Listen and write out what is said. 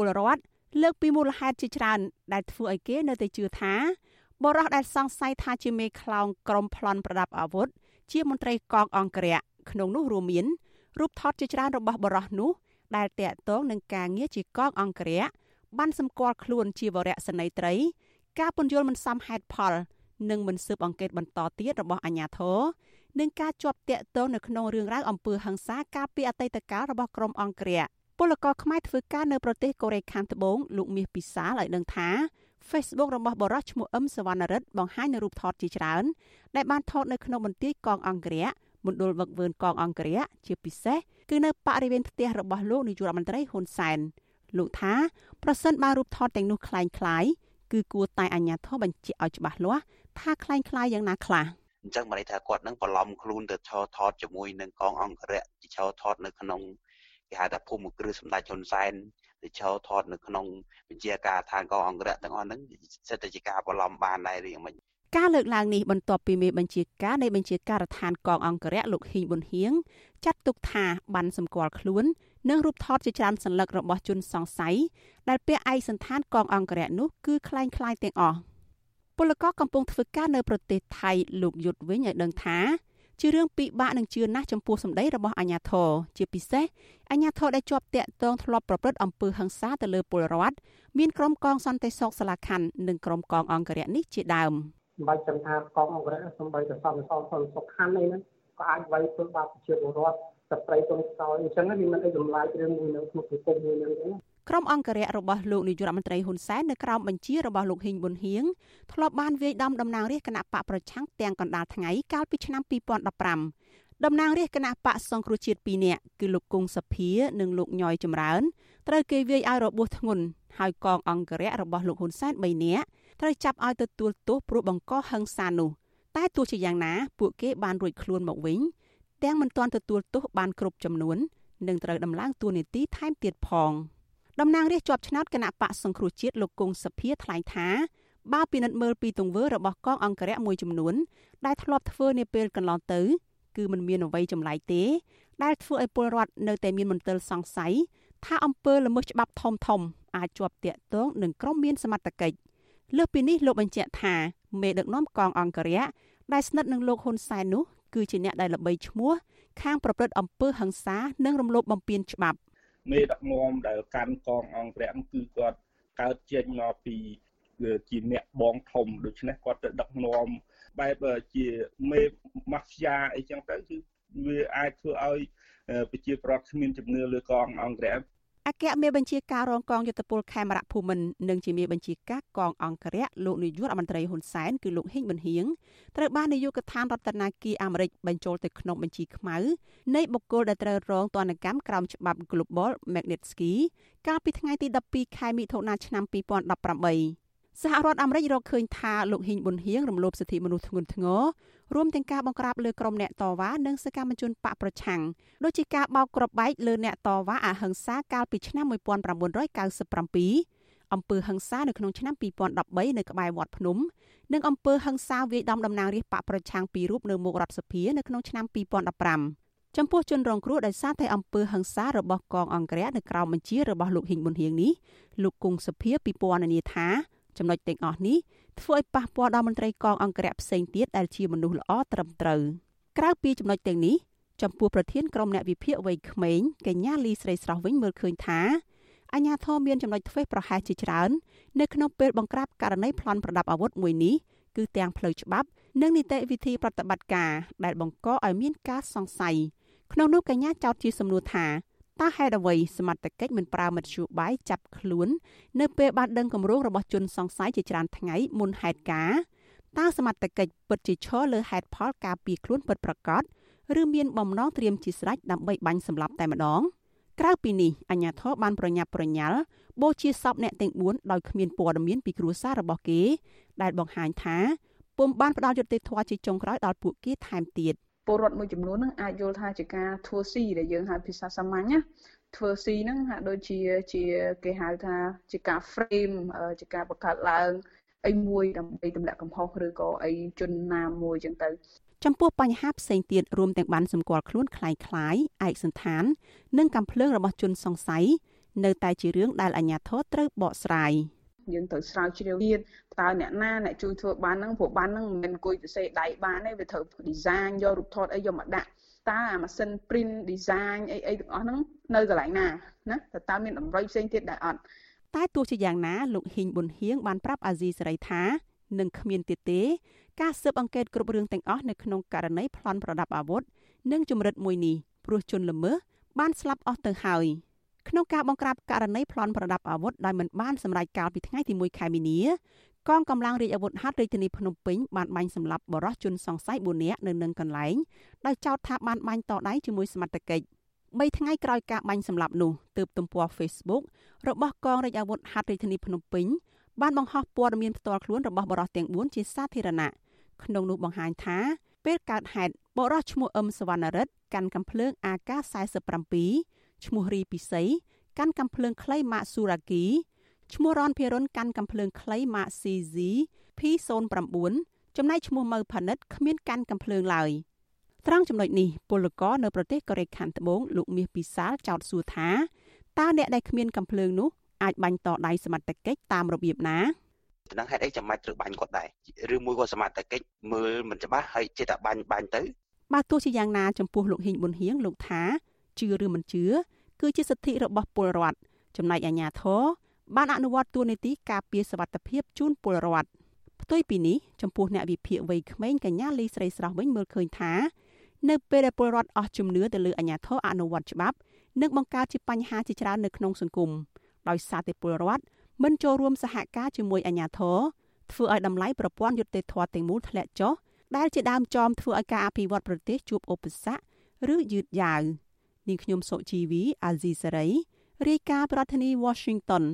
ពលរដ្ឋលើកពីមូលហេតុជាច្រើន ដែលធ្វើឲ្យគេនៅតែជឿថាបរិះដែលសង្ស័យថាជាមេខ្លោងក្រុមប្លន់ប្រដាប់អាវុធជាមន្ត្រីកងអង្គរៈក្នុងនោះរួមមានរូបថតជាច្រើនរបស់បរិះនោះដែលតាក់ទងនឹងការងារជាកងអង្គរៈបានសម្គាល់ខ្លួនជាវរៈសេនីយ៍ត្រី ការពន្យល់មិនសមហេតុផល និងមិនស៊ើបអង្កេតបន្តទៀតរបស់អាជ្ញាធរនិងការជាប់តាក់ទងនៅក្នុងរឿងរ៉ាវអំពើហិង្សាកាលពីអតីតកាលរបស់ក្រុមអង្គរៈ ពលករខ្មែរធ្វើការនៅប្រទេសកូរ៉េខាងត្បូងលោកមាសពិសាលឲ្យដឹងថា Facebook របស់បរិះឈ្មោះអឹមសវណ្ណរិទ្ធបង្ហាញនៅរូបថតជាច្រើនដែលបានថតនៅក្នុងមន្ទីរកងអង្គរៈមណ្ឌលវឹកវើនកងអង្គរៈជាពិសេសគឺនៅបរិវេណផ្ទះរបស់លោកនាយករដ្ឋមន្ត្រីហ៊ុនសែនលោកថាប្រសិនបើរូបថតទាំងនោះคล้ายคล้ายគឺគួរតែអាជ្ញាធរបញ្ជាក់ឲ្យច្បាស់លាស់ថាคล้ายคล้ายយ៉ាងណាខ្លះអញ្ចឹងបានន័យថាគាត់នឹងបន្លំខ្លួនទៅឈរថតជាមួយនឹងកងអង្គរៈជាឈរថតនៅក្នុង គេហៅថាភូមិគ្រឹះសម្ដេចហ៊ុនសែនទៅឈរថតនៅក្នុងបញ្ជាការឋានកងអង្គរៈទាំងអស់ហ្នឹងសិតតែជាការបន្លំបានដែរឬយ៉ាងម៉េចការលើកឡើងនេះបន្ទាប់ពីមេបញ្ជាការនៃបញ្ជាការដ្ឋានកងអង្គរៈលោកហ៊ីងប៊ុនហៀងចាត់ទុកថាបានសម្គាល់ខ្លួននិងរូបថតជាច្រើនសន្លឹករបស់ជនសង្ស័យដែលពាក់ឯកសន្តានកងអង្គរៈនោះគឺคล้ายคล้ายទាំងអស់ពលករកំពុងធ្វើការនៅប្រទេសថៃលោកយុទ្ធវិញឲ្យដឹងថា ជារឿងពិបាកនឹងជឿណាស់ចំពោះសម្ដីរបស់អាញាធរជាពិសេសអាញាធរដែលជាប់តាក់ទងធ្លាប់ប្រព្រឹត្តអំពើហិង្សាទៅលើពលរដ្ឋមានក្រុមកងសន្តិសុខសាលាខណ្ឌនិងក្រុមកងអង្គរៈនេះជាដើមសម្រាប់ចំថាកងអង្គរៈសម្រាប់តែសន្តិសុខសុខខណ្ឌអីហ្នឹងក៏អាចវាយធ្វើបាបប្រជាពលរដ្ឋស្ត្រីទុនខ្សោយអញ្ចឹងវាមិនអីចម្លែករឿងមួយនៅក្នុងសង្គមមួយហ្នឹងទេ ក្រុមអង្គរៈរបស់លោកនាយករដ្ឋមន្ត្រីហ៊ុនសែននៅក្រោមបញ្ជារបស់លោកហ៊ីងប៊ុនហៀងធ្លាប់បានវាយដំតំណាងរាស្ត្រគណៈបកប្រឆាំងទាំងកណ្ដាលថ្ងៃកាលពីឆ្នាំ2015តំណាងរាស្ត្រគណៈបកសង្គ្រោះជាតិ2នាក់គឺលោកគង់សភានិងលោកញយចម្រើនត្រូវគេវាយឲ្យរបួសធ្ងន់ហើយកងអង្គរៈរបស់លោកហ៊ុនសែន3នាក់ត្រូវចាប់ឲ្យទទួលទោសព្រោះបង្កហិង្សានោះតែទោះជាយ៉ាងណាពួកគេបានរួចខ្លួនមកវិញទាំងមិនទាន់ទទួលទោសបានគ្រប់ចំនួននិងត្រូវដំឡើងតួនាទីថែមទៀតផង តំណាងរាស្ត្រជាប់ឆ្នោតគណៈបកសង្គ្រោះជាតិលោកគង់សភាថ្លែងថាបើពិនិត្យមើលពីទង្វើរបស់កងអង្គរៈមួយចំនួន ដែលធ្លាប់ធ្វើនាពេលកន្លងទៅ គឺมันមានអ្វីចម្លែកទេ ដែលធ្វើឲ្យពលរដ្ឋនៅតែមានមន្ទិលសង្ស័យថាអំពើល្មើសច្បាប់ធំធំអាចជាប់តាក់ទងនឹងក្រុមមានសមត្ថកិច្ចលើសពីនេះលោកបញ្ជាក់ថាមេដឹកនាំកងអង្គរៈដែលស្និទ្ធនឹងលោកហ៊ុនសែននោះគឺជាអ្នកដែលល្បីឈ្មោះខាងប្រព្រឹត្តអំពើហិង្សានិងរំលោភបំពានច្បាប់ មេដឹកនាំដែលកាន់កងអង្គរៈគឺគាត់កើតចេញមកពីជាអ្នកបងធំដូច្នេះគាត់ទៅដឹកនាំបែបជាមេម៉ាហ្វ្យាអីចឹងទៅគឺវាអាចធ្វើឲ្យប្រជាប្រដ្ឋគ្មានជំនឿលើកងអង្គរៈអ គ្គមេបញ្ជាការរងកងយុទ្ធពលខេមរៈភូមិន្ទនិងជាមេបញ្ជាការកងអង្គរៈលោកនាយករដ្ឋមន្ត្រីហ៊ុនសែនគឺលោកហ៊ីងប៊ុនហៀងត្រូវបាននាយកដ្ឋានរដ្ឋាភិបាលអាមេរិកបញ្ចូលទៅក្នុងបញ្ជីខ្មៅនៃបុគ្គលដែលត្រូវរងទណ្ឌកម្មក្រោមច្បាប់ Global Magnitsky កាលពីថ្ងៃទី12ខែមិថុនាឆ្នាំ2018 សហរដ្ឋអាមេរិករកឃើញថាលោកហ៊ីងប៊ុនហៀងរំលោភសិទ្ធិមនុស្សធ្ងន់ធ្ងររួមទាំងការបង្ក្រាបលើក្រុមអ្នកតវ៉ានិងសកម្មជនបកប្រឆាំងដូចជាការបោកគ្រាប់បែកលើអ្នកតវ៉ាអហិង្សាកាលពីឆ្នាំ1997អំពើហិង្សានៅក្នុងឆ្នាំ2013នៅក្បែរវត្តភ្នំនិងអំពើហិង្សាវាយដំតំណាងរាស្ត្របកប្រឆាំងពីររូបនៅមុខរដ្ឋសភានៅក្នុងឆ្នាំ2015ចំពោះជនរងគ្រោះដោយសារតែអំពើហិង្សារបស់កងអង្គរៈនៅក្រៅបញ្ជារបស់លោកហ៊ីងប៊ុនហៀងនេះលោកគង់សភាពិពណ៌នាថា ចំណុចទាំងអស់នេះធ្វើឲ្យប៉ះពាល់ដល់មន្ត្រីកងអង្គរៈផ្សេងទៀតដែលជាមនុស្សល្អត្រឹមត្រូវក្រៅពីចំណុចទាំងនេះចំពោះប្រធានក្រុមអ្នកវិភាគវ័យក្មេងកញ្ញាលីស្រីស្រស់វិញមើលឃើញថាអញ្ញាធមមានចំណុចធ្វេសប្រហែសជាច្រើននៅក្នុងពេលបង្ក្រាបករណីប្លន់ប្រដាប់អាវុធមួយនេះគឺទាំងផ្លូវច្បាប់និងនីតិវិធីប្រតិបត្តិការដែលបង្កឲ្យមានការសង្ស័យក្នុងនោះកញ្ញាចោទជាសំណួរថា តើហេតុអ្វីសមត្ថកិច្ចមិនប្រើមធ្យោបាយចាប់ខ្លួន នៅពេលបានដឹងគម្រោងរបស់ជនសង្ស័យជាច្រើនថ្ងៃមុនហេតុការណ៍តើសមត្ថកិច្ចពិតជាឈរលើហេតុផលការពីខ្លួនពិតប្រាកដឬមានបំណងត្រៀមជាស្រេចដើម្បីបាញ់សម្លាប់តែម្ដងក្រៅពីនេះអាជ្ញាធរបានប្រញាប់ប្រញាល់បូជាសពអ្នកទាំង4ដោយគ្មានព័ត៌មានពីគ្រួសាររបស់គេ ដែលបង្ហាញថាពុំបានផ្ដល់យុត្តិធម៌ជាចុងក្រោយដល់ពួកគេថែមទៀត។ ពលរដ្ឋមួយចំនួនហ្នឹងអាចយល់ថាជាការធ្វើស៊ីដែលយើងហៅភាសាសាមញ្ញណាធ្វើស៊ីហ្នឹងហាក់ដូចជាជាគេហៅថាជាការ frame ជាការបង្កើតឡើងអីមួយដើម្បីទម្លាក់កំហុសឬក៏អីជនណាមួយចឹងទៅចំពោះបញ្ហាផ្សេងទៀតរួមទាំងបានសម្គាល់ខ្លួនคล้ายคล้ายឯកសន្តាននិងកំភ្លើងរបស់ជនសង្ស័យ នៅតែជារឿងដែលអាជ្ញាធរត្រូវបកស្រាយ យើងត្រូវស្រាវជ្រាវទៀតតើអ្នកណាអ្នកជួយធ្វើបានហ្នឹងព្រោះបានហ្នឹងមិនមែនអង្គុយសរសេរដៃបានទេវាត្រូវ design យករូបថតអីយកមកដាក់តើអាម៉ាស៊ីន print design អីអីទាំងអស់ហ្នឹងនៅកន្លែងណាណាតើតើមានតម្រុយផ្សេងទៀតដែរអត់តែទោះជាយ៉ាងណាលោកហ៊ីងប៊ុនហៀងបានប្រាប់អាស៊ីសេរីថានឹងគ្មានទៀតទេ ការស៊ើបអង្កេតគ្រប់រឿងទាំងអស់នៅក្នុងករណីប្លន់ប្រដាប់អាវុធនិងជំរិតមួយនេះព្រោះជនល្មើសបានស្លាប់អស់ទៅហើយ ក្នុងការបង្ក្រាបករណីប្លន់ប្រដាប់អាវុធដោយមិនបានសម្រេចកាលពីថ្ងៃទី1ខែមីនាកងកម្លាំងរាជអាវុធហត្ថរាជធានីភ្នំពេញបានបាញ់សម្លាប់បរិសុទ្ធជនសង្ស័យ4នាក់នៅនឹងកន្លែងដោយចោទថាបានបាញ់តដៃជាមួយសមត្ថកិច្ច3ថ្ងៃក្រោយការបាញ់សម្លាប់នោះទើបទំព័រ Facebook របស់កងរាជអាវុធហត្ថរាជធានីភ្នំពេញបានបង្ហោះព័ត៌មានផ្ទាល់ខ្លួនរបស់បរិសុទ្ធទាំង4ជាសាធារណៈក្នុងនោះបង្ហាញថាពេលកើតហេតុបរិសុទ្ធឈ្មោះអឹមសវណ្ណរិទ្ធកាន់កំភ្លើង AK47 ឈ្មោះរីពិសីកាន់កំភ្លើងខ្លីម៉ាកស៊ូរ៉ាគីឈ្មោះរនភិរុនកាន់កំភ្លើងខ្លីម៉ាក CZ P09 ចំណែកឈ្មោះម៉ៅផានិតគ្មានកាន់កំភ្លើងឡើយត្រង់ចំណុចនេះពលករនៅប្រទេសកូរ៉េខាងត្បូងលោកមាសពិសាលចោទសួរថាតើអ្នកដែលគ្មានកំភ្លើងនោះអាចបាញ់តដៃសមត្ថកិច្ចតាមរបៀបណានឹងហេតុអីចាំបាច់ត្រូវបាញ់គាត់ដែរឬមួយក៏សមត្ថកិច្ចមើលមិនច្បាស់ហើយចេះតែបាញ់បាញ់ទៅបើទោះជាយ៉ាងណាចំពោះលោកហ៊ីងប៊ុនហៀងលោកថា ជឿឬមិនជឿគឺជាសិទ្ធិរបស់ពលរដ្ឋចំណែកអាជ្ញាធរបានអនុវត្តទួនាទីការពារសវត្ថិភាពជូនពលរដ្ឋផ្ទុយពីនេះចំពោះអ្នកវិភាគវ័យក្មេងកញ្ញាលីស្រីស្រស់វិញមើលឃើញថានៅពេលដែលពលរដ្ឋអស់ជំនឿទៅលើអាជ្ញាធរអនុវត្តច្បាប់នឹងបង្កើតជាបញ្ហាជាច្រើននៅក្នុងសង្គមដោយសារតែពលរដ្ឋមិនចូលរួមសហការជាមួយអាជ្ញាធរធ្វើឲ្យតម្លៃប្រព័ន្ធយុត្តិធម៌ទាំងមូលធ្លាក់ចុះដែលជាដើមចមធ្វើឲ្យការអភិវឌ្ឍប្រទេសជួបឧបសគ្គឬយឺតយ៉ាវ នាងខ្ញុំសុជីវីអាស៊ីសេរីរាយការណ៍ប្រធានាធិបតី Washington